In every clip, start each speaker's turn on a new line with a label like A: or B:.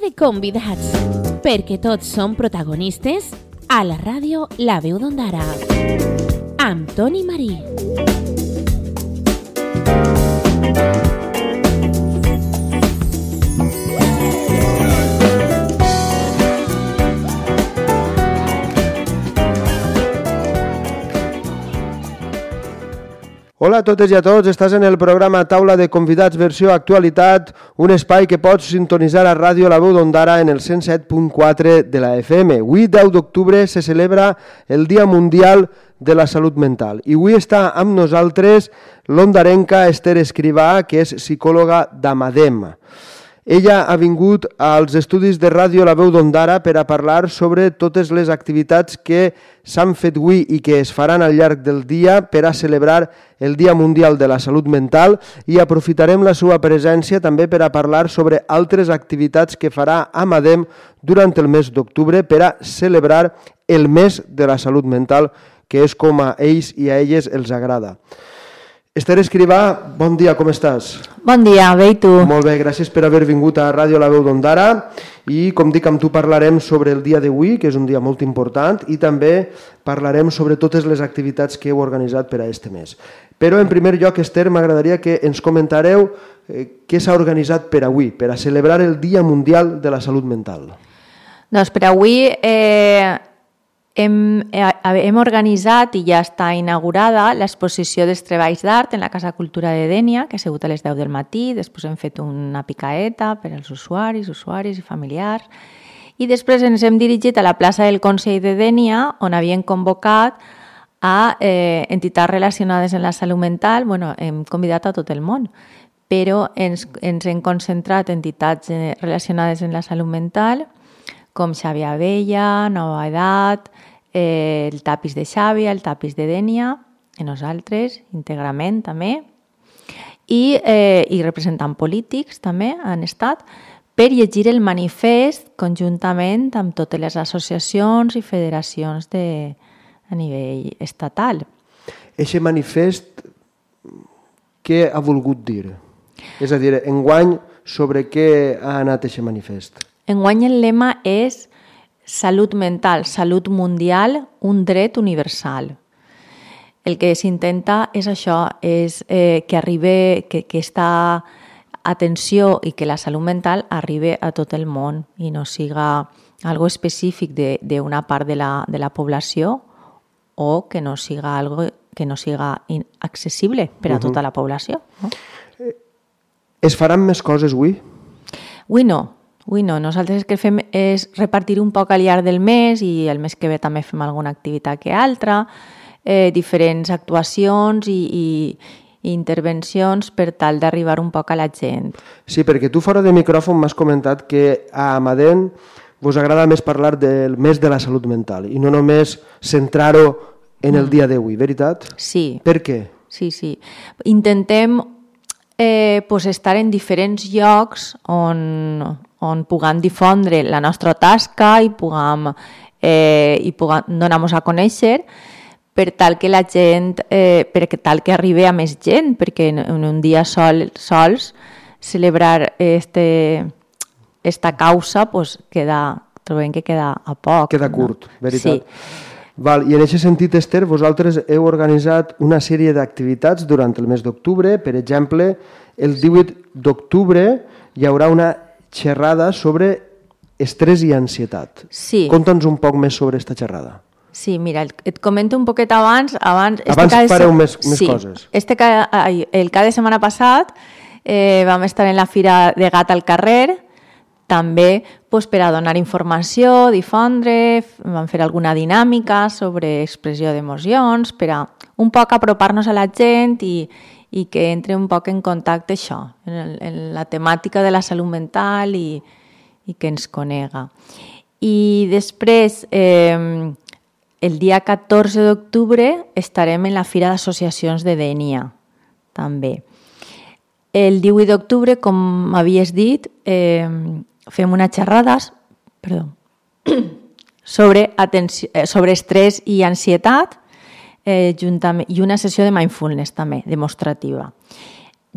A: de convidats, perquè tots som protagonistes a la ràdio La Veu d'Ondara. Amb Toni Marí.
B: Hola a totes i a tots, estàs en el programa Taula de Convidats versió Actualitat, un espai que pots sintonitzar a Ràdio La Veu d'Ondara en el 107.4 de la FM. Avui, 10 d'octubre, se celebra el Dia Mundial de la Salut Mental. I avui està amb nosaltres l'ondarenca Esther Escrivà, que és psicòloga d'Amadem. Ella ha vingut als estudis de ràdio La Veu d'Ondara per a parlar sobre totes les activitats que s'han fet avui i que es faran al llarg del dia per a celebrar el Dia Mundial de la Salut Mental i aprofitarem la seva presència també per a parlar sobre altres activitats que farà Amadem durant el mes d'octubre per a celebrar el mes de la salut mental, que és com a ells i a elles els agrada. Esther Escrivà, bon dia, com estàs?
C: Bon dia, bé i tu?
B: Molt bé, gràcies per haver vingut a Ràdio La Veu d'Ondara i com dic, amb tu parlarem sobre el dia d'avui, que és un dia molt important, i també parlarem sobre totes les activitats que heu organitzat per a este mes. Però, en primer lloc, Esther, m'agradaria que ens comentareu eh, què s'ha organitzat per avui, per a celebrar el Dia Mundial de la Salut Mental.
C: Doncs per avui eh, hem, eh, hem organitzat i ja està inaugurada l'exposició dels treballs d'art en la Casa Cultura de Dènia, que ha sigut a les 10 del matí, després hem fet una picaeta per als usuaris, usuaris i familiars, i després ens hem dirigit a la plaça del Consell de Dènia, on havien convocat a eh, entitats relacionades en la salut mental, bueno, hem convidat a tot el món, però ens, ens hem concentrat en entitats eh, relacionades en la salut mental, com Xavi Abella, Nova Edat, eh, el tapis de Xàbia, el tapis de Dènia, i nosaltres, íntegrament també, i, eh, i representant polítics també han estat, per llegir el manifest conjuntament amb totes les associacions i federacions de, a nivell estatal.
B: Eixe manifest, què ha volgut dir? És a dir, enguany, sobre què ha anat aquest manifest?
C: Enguany el lema és salut mental, salut mundial, un dret universal. El que s'intenta és això, és eh, que arribi, que, que esta atenció i que la salut mental arribi a tot el món i no siga algo específic d'una part de la, de la població o que no siga algo que no siga accessible per a tota la població. No?
B: Es faran més coses avui?
C: Avui no, Ui, no, nosaltres el que fem és repartir un poc al llarg del mes i el mes que ve també fem alguna activitat que altra, eh, diferents actuacions i, i, i intervencions per tal d'arribar un poc a la gent.
B: Sí, perquè tu fora de micròfon m'has comentat que a Amadent vos agrada més parlar del mes de la salut mental i no només centrar-ho en el mm. dia d'avui, veritat?
C: Sí.
B: Per què?
C: Sí, sí. Intentem eh, pues estar en diferents llocs on, on puguem difondre la nostra tasca i puguem, eh, i puguem donar-nos a conèixer per tal que la gent, eh, per tal que arribi a més gent, perquè en, en un dia sol, sols celebrar este, esta causa pues, queda, trobem que queda a poc.
B: Queda curt,
C: no?
B: veritat.
C: Sí.
B: Val, I en aquest sentit, Esther, vosaltres heu organitzat una sèrie d'activitats durant el mes d'octubre. Per exemple, el 18 d'octubre hi haurà una xerrada sobre estrès i ansietat.
C: Sí.
B: Conta'ns un poc més sobre aquesta xerrada.
C: Sí, mira, et comento un poquet abans. Abans,
B: este abans fareu més, més
C: sí,
B: coses.
C: Este, el cada setmana passat eh, vam estar en la Fira de Gat al carrer, també pues, per a donar informació, difondre, vam fer alguna dinàmica sobre expressió d'emocions, per a un poc apropar-nos a la gent i, i que entre un poc en contacte això, en, el, en la temàtica de la salut mental i, i que ens conega. I després, eh, el dia 14 d'octubre estarem en la Fira d'Associacions de Dènia, també. El 18 d'octubre, com havies dit, eh, fem una xerrada perdó, sobre, atenció, sobre estrès i ansietat eh, juntament, i una sessió de mindfulness també, demostrativa.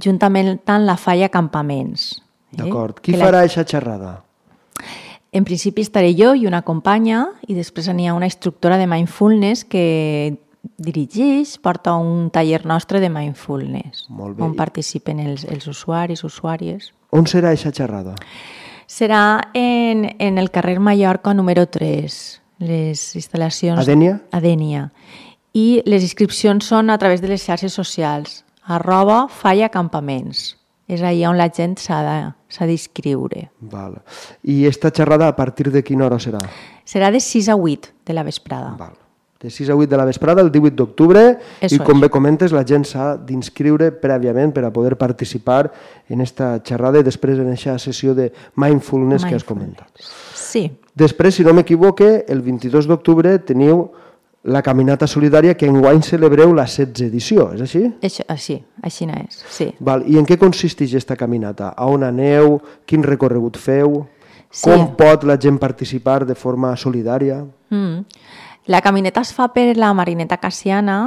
C: Juntament amb la falla campaments.
B: Eh? D'acord. Qui farà aquesta la... xerrada?
C: En principi estaré jo i una companya i després n'hi ha una instructora de mindfulness que dirigeix, porta un taller nostre de mindfulness
B: Molt bé.
C: on participen els, els usuaris, usuàries.
B: On serà aquesta xerrada?
C: Serà en, en el carrer Mallorca número 3, les instal·lacions...
B: A Dènia?
C: A Dènia. I les inscripcions són a través de les xarxes socials, arroba falla campaments és allà on la gent s'ha d'inscriure.
B: Val. I esta xerrada a partir de quina hora serà?
C: Serà de 6 a 8 de la vesprada.
B: Val. De 6 a 8 de la vesprada, el 18 d'octubre, i com bé comentes, la gent s'ha d'inscriure prèviament per a poder participar en esta xerrada i després en aquesta sessió de mindfulness, mindfulness. que has comentat.
C: Sí.
B: Després, si no m'equivoque, el 22 d'octubre teniu la Caminata Solidària que enguany celebreu la 16 edició, és així?
C: Això, així, així no és, sí.
B: Val. I en què consisteix aquesta caminata? A on aneu? Quin recorregut feu?
C: Sí.
B: Com pot la gent participar de forma solidària?
C: Mm. La caminata es fa per la Marineta Cassiana,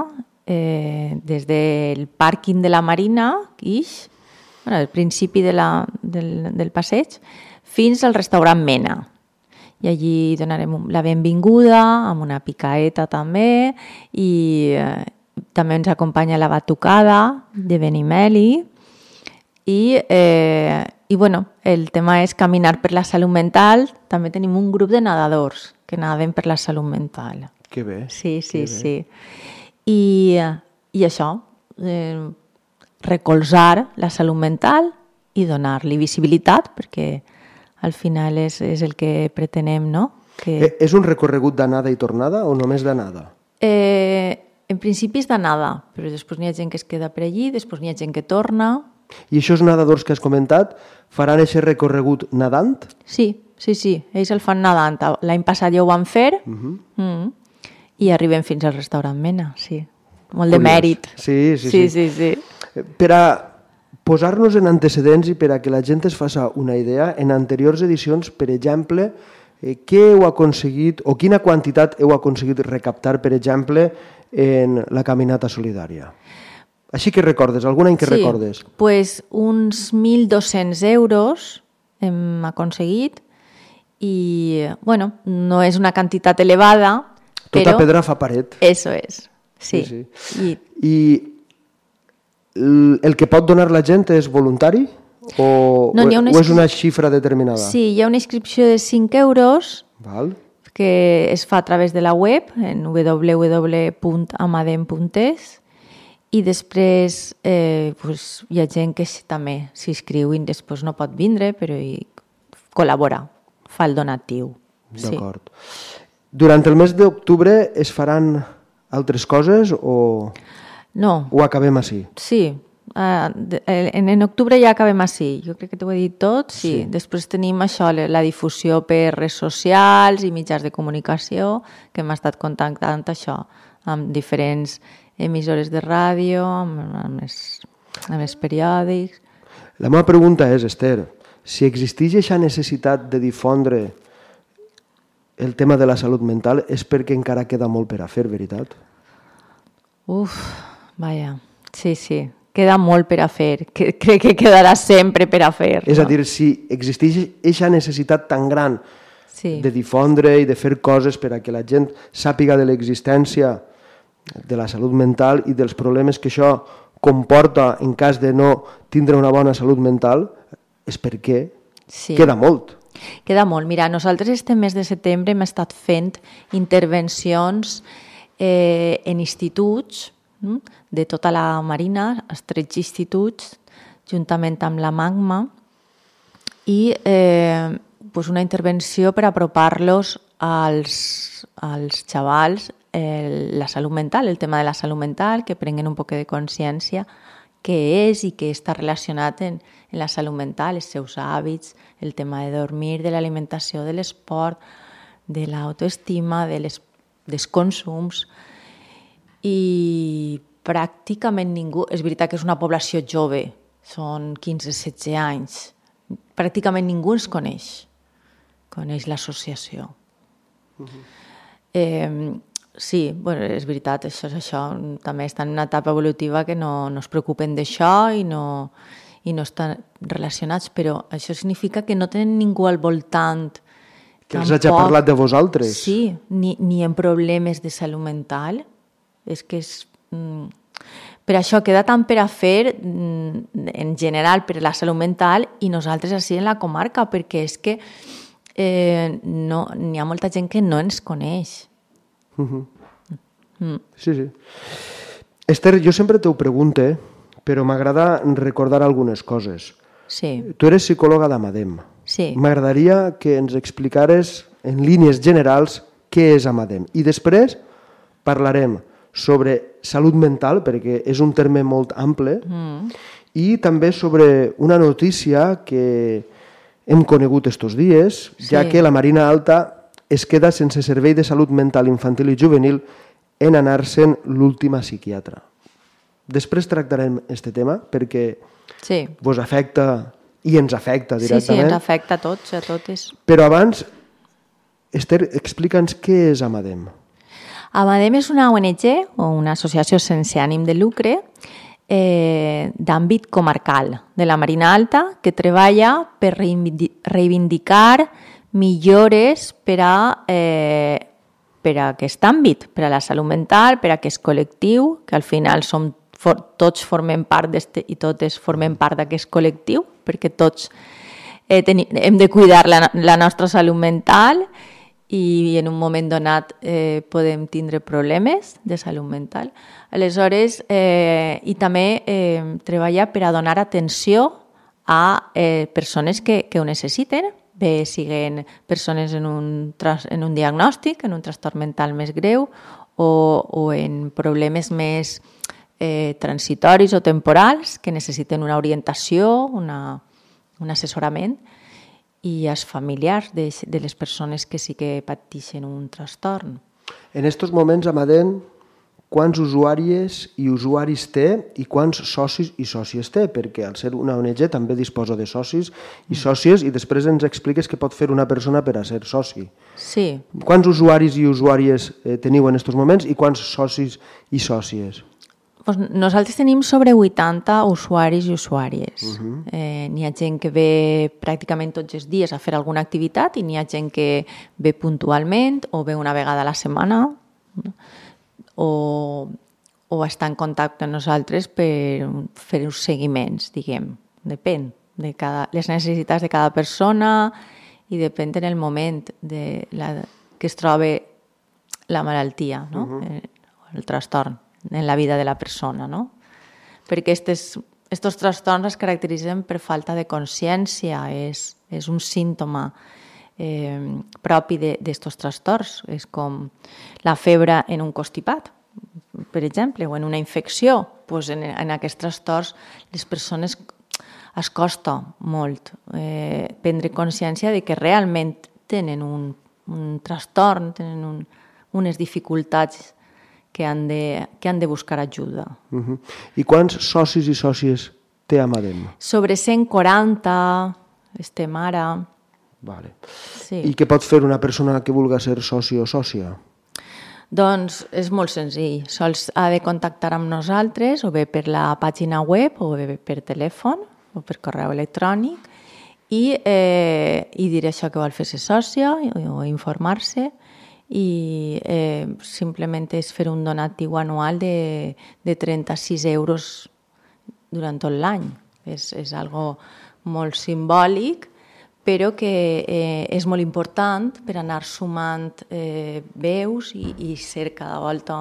C: eh, des del pàrquing de la Marina, Ix, bueno, el principi de la, del, del passeig, fins al restaurant Mena, i allí donarem la benvinguda amb una picaeta també i eh, també ens acompanya la batucada de Benimeli i, eh, i bueno, el tema és caminar per la salut mental. També tenim un grup de nedadors que naden per la salut mental.
B: Que bé.
C: Sí, sí,
B: bé.
C: sí. I, I això, eh, recolzar la salut mental i donar-li visibilitat perquè al final és, és el que pretenem, no? Que...
B: Eh, és un recorregut d'anada i tornada o només d'anada?
C: Eh, en principi és d'anada, però després n'hi ha gent que es queda per allí, després n'hi ha gent que torna...
B: I aquests nedadors que has comentat faran aquest recorregut nadant?
C: Sí, sí, sí, ells el fan nadant. L'any passat ja ho van fer uh
B: Mhm.
C: -huh. mm, i arriben fins al restaurant Mena, sí. Molt de mèrit.
B: Sí, sí,
C: sí.
B: sí.
C: sí, sí.
B: Per a posar-nos en antecedents i per a que la gent es faça una idea, en anteriors edicions, per exemple, eh, què heu aconseguit o quina quantitat heu aconseguit recaptar, per exemple, en la caminata solidària? Així que recordes, algun any que
C: sí,
B: recordes?
C: pues uns 1.200 euros hem aconseguit i, bueno, no és una quantitat elevada,
B: Tota
C: però...
B: pedra fa paret.
C: Eso és, sí.
B: Sí,
C: I
B: I el que pot donar la gent és voluntari? O,
C: No, una
B: o és una xifra determinada?
C: Sí, hi ha una inscripció de 5 euros
B: Val?
C: que es fa a través de la web en www.amadem.es i després eh, pues, hi ha gent que sí, també s'inscriu i després no pot vindre però hi col·labora, fa el donatiu. Sí.
B: D'acord. Durant el mes d'octubre es faran altres coses o,
C: No,
B: o acabem així?
C: sí. Uh, en, en octubre ja acabem així. Jo crec que t'ho he dit tot. Sí.
B: Sí.
C: Després tenim això, la la difusió per redes socials i mitjans de comunicació, que hem estat contactant això amb diferents emissores de ràdio, amb, amb, els, amb els periòdics...
B: La meva pregunta és, Esther, si existeix aquesta necessitat de difondre el tema de la salut mental és perquè encara queda molt per a fer, veritat?
C: Uf, vaja, sí, sí, queda molt per a fer. Que, crec que quedarà sempre per a fer.
B: És a
C: no?
B: dir, si existeix aquesta necessitat tan gran
C: sí.
B: de difondre i de fer coses per a que la gent sàpiga de l'existència de la salut mental i dels problemes que això comporta en cas de no tindre una bona salut mental, és perquè
C: sí.
B: queda molt.
C: Queda molt. Mira, nosaltres este mes de setembre hem estat fent intervencions eh, en instituts de tota la Marina, els 13 instituts, juntament amb la Magma, i eh, pues una intervenció per apropar-los als, als xavals el, la salut mental, el tema de la salut mental, que prenguen un poc de consciència què és i què està relacionat en, en la salut mental, els seus hàbits, el tema de dormir, de l'alimentació, de l'esport, de l'autoestima, de les, dels consums. I pràcticament ningú... És veritat que és una població jove, són 15-16 anys. Pràcticament ningú ens coneix, coneix l'associació. Uh -huh. eh, sí, bueno, és veritat, això és això. També està en una etapa evolutiva que no, no es preocupen d'això i no, i no estan relacionats, però això significa que no tenen ningú al voltant
B: que els hagi parlat de vosaltres.
C: Sí, ni, ni en problemes de salut mental. És que és... Mm, per això queda tant per a fer mm, en general per la salut mental i nosaltres així en la comarca, perquè és que eh, no, n'hi ha molta gent que no ens coneix.
B: Uh -huh. mm. Sí, sí. Esther, jo sempre t'ho pregunte, però m'agrada recordar algunes coses.
C: Sí.
B: Tu eres psicòloga d'Amadem.
C: Sí.
B: M'agradaria que ens explicares en línies generals què és Amadem. I després parlarem sobre salut mental, perquè és un terme molt ample, mm. i també sobre una notícia que hem conegut estos dies, sí. ja que la Marina Alta es queda sense servei de salut mental infantil i juvenil en anar-se'n l'última psiquiatra. Després tractarem este tema perquè
C: sí.
B: vos afecta i ens afecta directament.
C: Sí, sí, ens afecta a tots, a totes.
B: Però abans, Esther, explica'ns què és Amadem.
C: Amadem és una ONG o una associació sense ànim de lucre eh, d'àmbit comarcal de la Marina Alta que treballa per reivindicar millores per a, eh, per a aquest àmbit, per a la salut mental, per a aquest col·lectiu, que al final som, for, tots formem part i totes formem part d'aquest col·lectiu, perquè tots eh, hem de cuidar la, la nostra salut mental i en un moment donat eh, podem tindre problemes de salut mental. Aleshores, eh, i també eh, treballar per a donar atenció a eh, persones que, que ho necessiten, bé siguen persones en un, en un diagnòstic, en un trastorn mental més greu o, o en problemes més eh, transitoris o temporals que necessiten una orientació, una, un assessorament i als familiars de, de les persones que sí que pateixen un trastorn.
B: En aquests moments, Amadent, quants usuàries i usuaris té i quants socis i sòcies té, perquè al ser una ONG també disposa de socis i sòcies i després ens expliques què pot fer una persona per a ser soci.
C: Sí.
B: Quants usuaris i usuàries eh, teniu en aquests moments i quants socis i sòcies?
C: Pues nosaltres tenim sobre 80 usuaris i usuàries. Uh -huh. eh, n'hi ha gent que ve pràcticament tots els dies a fer alguna activitat i n'hi ha gent que ve puntualment o ve una vegada a la setmana o, o està en contacte amb nosaltres per fer uns seguiments, diguem. Depèn de cada, les necessitats de cada persona i depèn en el moment de la, que es troba la malaltia, no? Uh -huh. el trastorn en la vida de la persona, no? Perquè aquests estos trastorns es caracteritzen per falta de consciència, és, és un símptoma eh, propi d'aquests trastorns. És com la febre en un constipat, per exemple, o en una infecció. Pues en, en aquests trastorns les persones es costa molt eh, prendre consciència de que realment tenen un, un trastorn, tenen un, unes dificultats que han de, que han de buscar ajuda.
B: Uh -huh. I quants socis i sòcies té Amadem?
C: Sobre 140 estem ara.
B: Vale. Sí. I què pot fer una persona que vulgui ser soci o sòcia?
C: Doncs és molt senzill. Sols ha de contactar amb nosaltres o bé per la pàgina web o bé per telèfon o per correu electrònic i, eh, i dir això que vol fer ser sòcia o informar-se i eh, simplement és fer un donatiu anual de, de 36 euros durant tot l'any. És, és algo molt simbòlic, però que eh, és molt important per anar sumant eh, veus i, i ser cada volta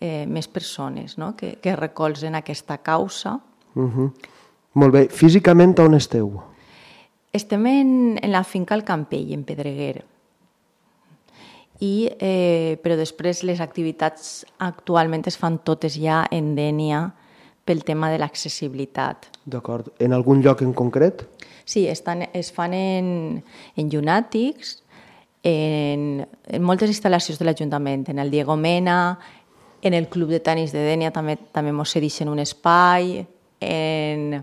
C: eh, més persones no? que, que recolzen aquesta causa.
B: Uh -huh. Molt bé. Físicament on esteu?
C: Estem en, en la finca al Campell, en Pedreguer i, eh, però després les activitats actualment es fan totes ja en Dènia pel tema de l'accessibilitat.
B: D'acord. En algun lloc en concret?
C: Sí, estan, es fan en, en llunàtics, en, en moltes instal·lacions de l'Ajuntament, en el Diego Mena, en el Club de Tenis de Dènia també també mos cedixen un espai, en,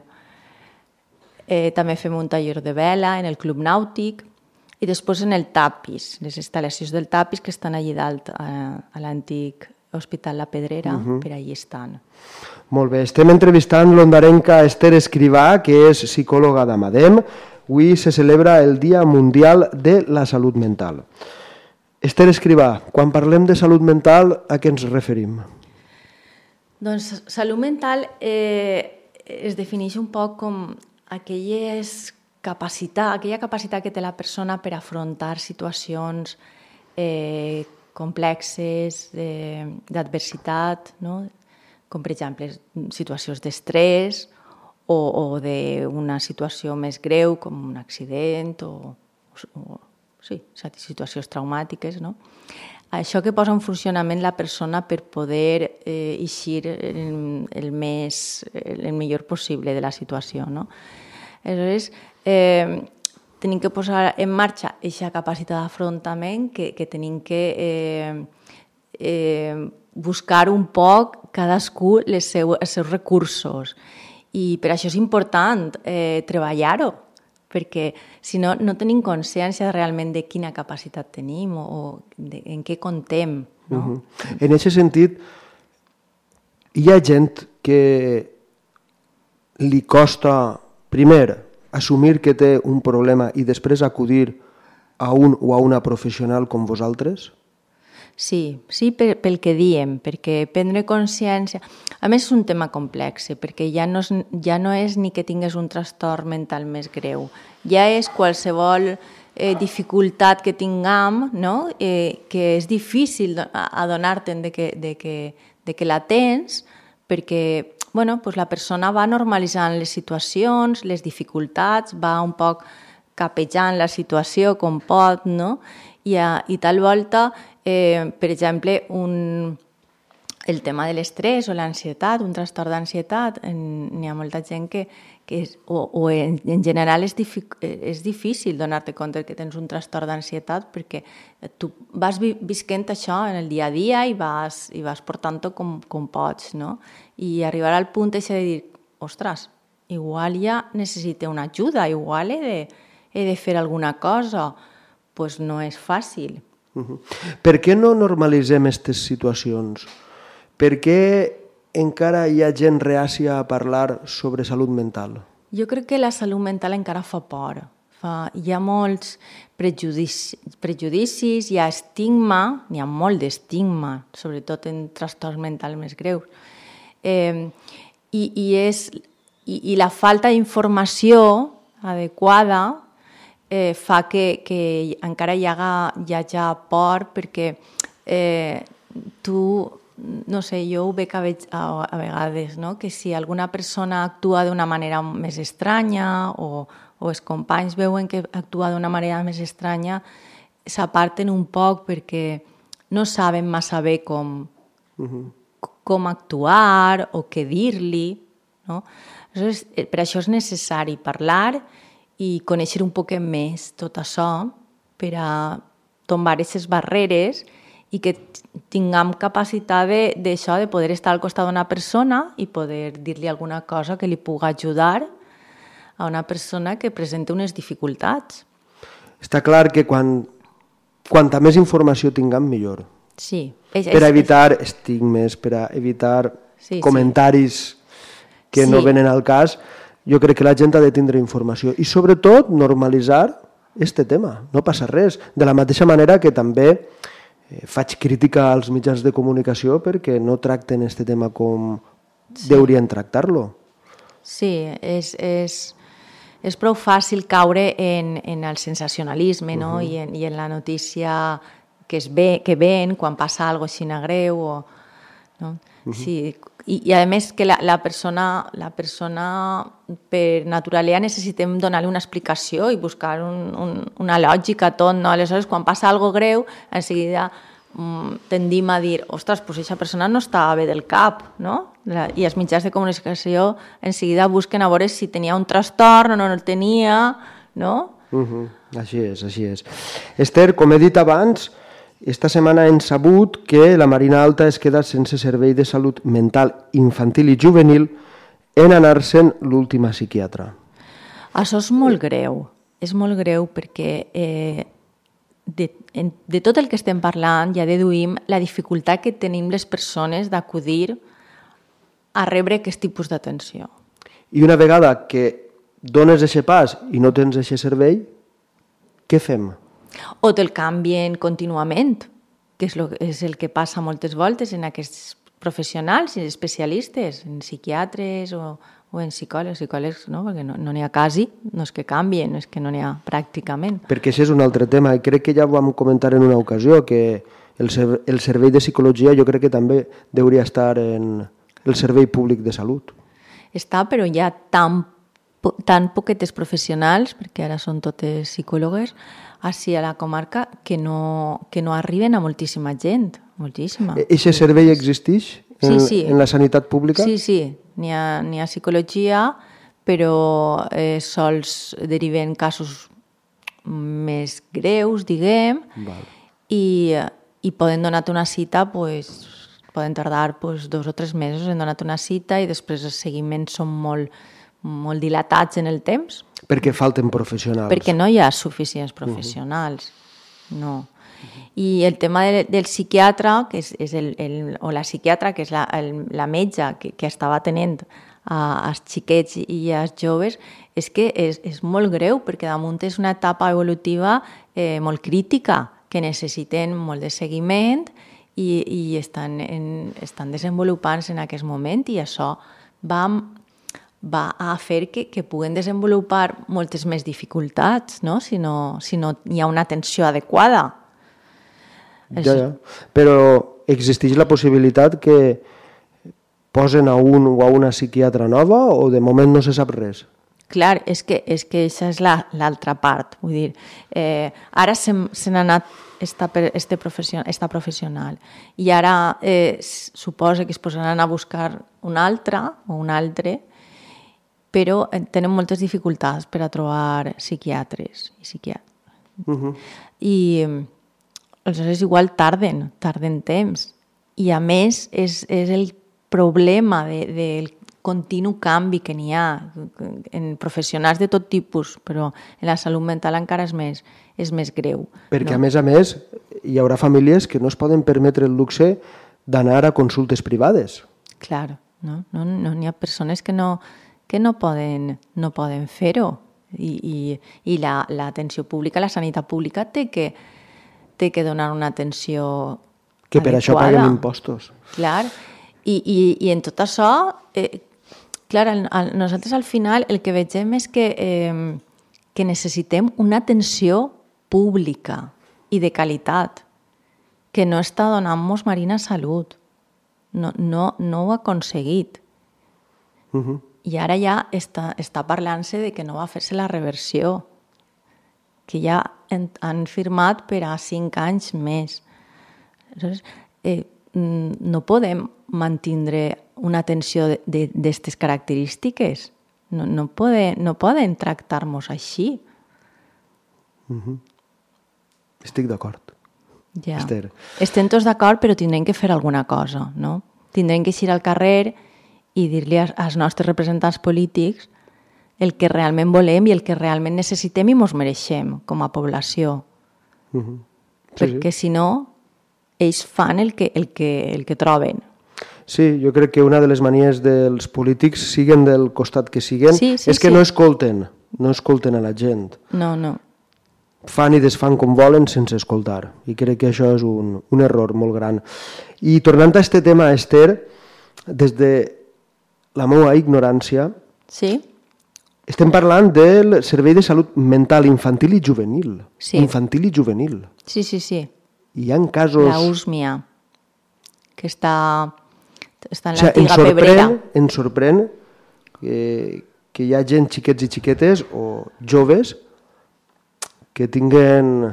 C: eh, també fem un taller de vela en el Club Nàutic i després en el Tapis, les instal·lacions del Tapis que estan allí dalt a, a l'antic Hospital La Pedrera, uh -huh. per allí estan.
B: Molt bé, estem entrevistant l'ondarenca Esther Escrivà, que és psicòloga d'Amadem. Avui se celebra el Dia Mundial de la Salut Mental. Esther Escrivà, quan parlem de salut mental, a què ens referim?
C: Doncs salut mental eh, es defineix un poc com aquelles capacitat, aquella capacitat que té la persona per afrontar situacions eh, complexes, d'adversitat, no? com per exemple situacions d'estrès o, o d'una situació més greu com un accident o, o sí, situacions traumàtiques. No? Això que posa en funcionament la persona per poder eh, eixir el, el, més, el millor possible de la situació. No? Aleshores, eh, tenim que posar en marxa aquesta capacitat d'afrontament que, que tenim que eh, eh, buscar un poc cadascú les seu, els seus recursos. I per això és important eh, treballar-ho, perquè si no, no tenim consciència realment de quina capacitat tenim o, o de, en què contem. No? Uh
B: -huh. En aquest sentit, hi ha gent que li costa, primer, assumir que té un problema i després acudir a un o a una professional com vosaltres?
C: Sí, sí per, pel que diem, perquè prendre consciència... A més, és un tema complex, perquè ja no, és, ja no és ni que tingues un trastorn mental més greu, ja és qualsevol eh, dificultat que tinguem, no? eh, que és difícil adonar-te'n de, que, de, que, de que la tens, perquè bueno, pues la persona va normalitzant les situacions, les dificultats, va un poc capejant la situació com pot, no? I, a, i tal volta, eh, per exemple, un, el tema de l'estrès o l'ansietat, un trastorn d'ansietat, n'hi ha molta gent que, que és, o, o en, en general és, dific, és difícil donar-te compte que tens un trastorn d'ansietat perquè tu vas vi, visquent això en el dia a dia i vas, i vas portant-ho com, com pots, no? I arribar al punt de dir, ostres, igual ja necessite una ajuda, igual he de, he de fer alguna cosa, pues no és fàcil.
B: Uh -huh. Per què no normalitzem aquestes situacions? Per què encara hi ha gent reàcia a parlar sobre salut mental?
C: Jo crec que la salut mental encara fa por. Fa, hi ha molts prejudicis, prejudicis hi ha estigma, n'hi ha molt d'estigma, sobretot en trastorns mentals més greus. Eh, i, i, és, i, I la falta d'informació adequada eh, fa que, que encara hi haga, hi hagi por perquè eh, tu no sé, jo ho veig a, a, a vegades, no? que si alguna persona actua d'una manera més estranya o, o els companys veuen que actua d'una manera més estranya, s'aparten un poc perquè no saben massa bé com, uh -huh. com actuar o què dir-li. No? Aleshores, eh, per això és necessari parlar i conèixer un poc més tot això per a tombar aquestes barreres i que tinguem capacitat d'això, de, de poder estar al costat d'una persona i poder dir-li alguna cosa que li pugui ajudar a una persona que presenta unes dificultats.
B: Està clar que quan, quanta més informació tinguem, millor.
C: Sí.
B: És, per és, evitar és... estigmes, per a evitar sí, comentaris sí. que sí. no venen al cas, jo crec que la gent ha de tindre informació i sobretot normalitzar este tema, no passa res. De la mateixa manera que també faig crítica als mitjans de comunicació perquè no tracten este tema com sí. deurien tractar-lo.
C: Sí, és, és, és prou fàcil caure en, en el sensacionalisme no? uh -huh. I, en, i en la notícia que, es ve, que ven quan passa alguna cosa així greu. O, no? Uh -huh. sí, i, I a més que la, la, persona, la persona per naturalitat necessitem donar-li una explicació i buscar un, un, una lògica tot, no? Aleshores, quan passa algo greu, en seguida mm, tendim a dir, ostres, pues aquesta persona no estava bé del cap, no? I els mitjans de comunicació en seguida busquen a veure si tenia un trastorn o no el tenia, no?
B: Uh -huh. Així és, així és. Esther, com he dit abans, esta setmana hem sabut que la Marina Alta es queda sense servei de salut mental infantil i juvenil en anar-se'n l'última psiquiatra.
C: Això és molt greu. És molt greu perquè eh, de, de tot el que estem parlant ja deduïm la dificultat que tenim les persones d'acudir a rebre aquest tipus d'atenció.
B: I una vegada que dones aquest pas i no tens aquest servei, què fem?
C: O te'l canvien contínuament, que és, lo, és el que passa moltes voltes en aquests professionals i especialistes, en psiquiatres o, o en psicòlegs, psicòlegs no, perquè no n'hi no ha quasi, no és que canvien, no és que no n'hi ha pràcticament.
B: Perquè això és un altre tema, i crec que ja ho vam comentar en una ocasió, que el, el servei de psicologia jo crec que també hauria estar en el servei públic de salut.
C: Està, però hi ha tan, tan poquetes professionals, perquè ara són totes psicòlogues, així a la comarca que no, que no arriben a moltíssima gent, moltíssima.
B: Eixe servei existeix en, sí, sí. en la sanitat pública?
C: Sí, sí, n'hi ha, ha psicologia, però eh, sols deriven casos més greus, diguem, Val. i, i poden donar-te una cita, pues, poden tardar pues, dos o tres mesos en donar-te una cita i després els seguiments són molt, molt dilatats en el temps.
B: Perquè falten professionals.
C: Perquè no hi ha suficients professionals. Uh -huh. No. I el tema de, del psiquiatre, que és, és el, el, o la psiquiatra, que és la, el, la metge que, que estava tenint a, als xiquets i als joves, és que és, és molt greu, perquè damunt és una etapa evolutiva eh, molt crítica, que necessiten molt de seguiment i, i estan, en, estan desenvolupant-se en aquest moment i això va va a fer que, que puguen desenvolupar moltes més dificultats, no? Si, no, si no hi ha una atenció adequada.
B: Ja, ja. Però existeix la possibilitat que posen a un o a una psiquiatra nova o de moment no se sap res?
C: Clar, és que, és que això és l'altra la, part. Vull dir, eh, ara se, se n'ha anat esta, este professional, esta professional i ara eh, suposa que es posaran a buscar un altre o un altre però eh, tenen moltes dificultats per a trobar psiquiatres i psiquiatres. Uh -huh. I aleshores igual tarden, tarden temps. I a més és, és el problema de, del continu canvi que n'hi ha en professionals de tot tipus, però en la salut mental encara és més, és més greu.
B: Perquè no? a més a més hi haurà famílies que no es poden permetre el luxe d'anar a consultes privades.
C: Clar, no? No n'hi no, no ha persones que no, que no poden, no poden fer-ho. I, i, i l'atenció la, pública, la sanitat pública té que, té que donar una atenció
B: Que per adequada. això paguen impostos.
C: Clar, i, i, i en tot això, eh, clar, el, el, nosaltres al final el que vegem és que, eh, que necessitem una atenció pública i de qualitat que no està donant-nos Marina Salut. No, no, no ho ha aconseguit. Uh -huh i ara ja està, està parlant-se de que no va fer-se la reversió, que ja en, han firmat per a cinc anys més. Aleshores, eh, no podem mantindre una atenció d'aquestes característiques. No, no, pode, no poden tractar-nos així.
B: Mm -hmm. Estic d'acord.
C: Ja. Esther. Estem tots d'acord, però tindrem que fer alguna cosa, no? Tindrem que eixir al carrer i dir-li als nostres representants polítics el que realment volem i el que realment necessitem i ens mereixem com a població. Uh -huh. sí, Perquè sí. si no, ells fan el que, el, que, el que troben.
B: Sí, jo crec que una de les manies dels polítics, siguen del costat que siguen, sí, sí, és que sí. no escolten, no escolten a la gent.
C: No, no.
B: Fan i desfan com volen sense escoltar. I crec que això és un, un error molt gran. I tornant a aquest tema, Esther, des de la meva ignorància,
C: sí?
B: estem parlant del Servei de Salut Mental Infantil i Juvenil.
C: Sí.
B: Infantil i juvenil.
C: Sí, sí, sí.
B: Hi ha casos...
C: La USMIA, que està, està en l'antiga o sigui, pebrera.
B: Em sorprèn que, que hi ha gent, xiquets i xiquetes, o joves, que tinguen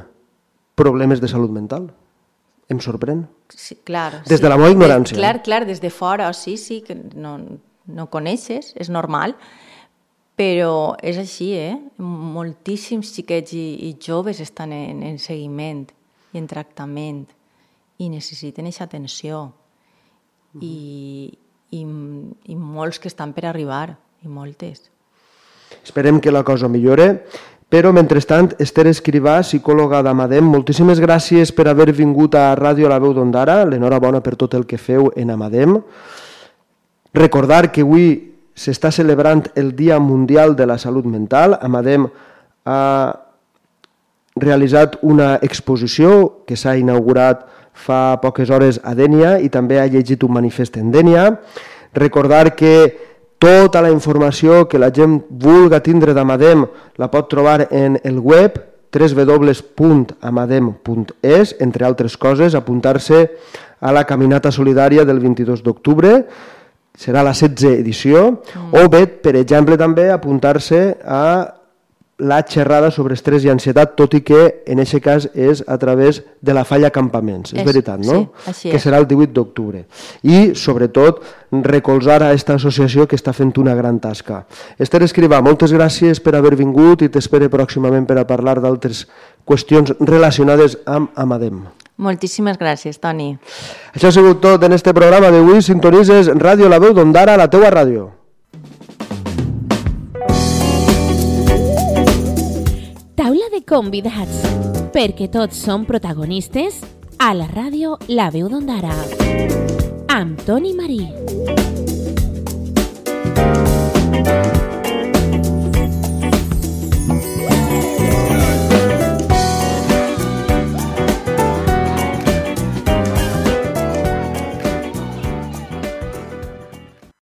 B: problemes de salut mental em sorprèn.
C: Sí, clar.
B: Des
C: sí.
B: de la meva ignorància.
C: Des, clar, clar, des de fora, sí, sí, que no, no coneixes, és normal, però és així, eh? Moltíssims xiquets i, i joves estan en, en seguiment i en tractament i necessiten aquesta atenció. Mm. I, i, I molts que estan per arribar, i moltes.
B: Esperem que la cosa millore. Però, mentrestant, Esther Escrivà, psicòloga d'Amadem, moltíssimes gràcies per haver vingut a Ràdio La Veu d'Ondara. L'enhorabona per tot el que feu en Amadem. Recordar que avui s'està celebrant el Dia Mundial de la Salut Mental. Amadem ha realitzat una exposició que s'ha inaugurat fa poques hores a Dènia i també ha llegit un manifest en Dènia. Recordar que tota la informació que la gent vulga tindre d'Amadem la pot trobar en el web www.amadem.es, entre altres coses, apuntar-se a la caminata solidària del 22 d'octubre, serà la 16 edició, mm. o bé, per exemple, també apuntar-se a la xerrada sobre estrès i ansietat, tot i que en aquest cas és a través de la falla campaments. És, és veritat, no?
C: Sí,
B: que serà el 18 d'octubre. I, sobretot, recolzar a aquesta associació que està fent una gran tasca. Esther Escrivà, moltes gràcies per haver vingut i t'espere pròximament per a parlar d'altres qüestions relacionades amb Amadem.
C: Moltíssimes gràcies, Toni.
B: Això ha sigut tot en este programa d'avui. Sintonises Ràdio La Veu d'Ondara, la teua ràdio.
A: Taula de convidats, perquè tots són protagonistes a la ràdio La Veu d'Ondara, amb Toni Marí.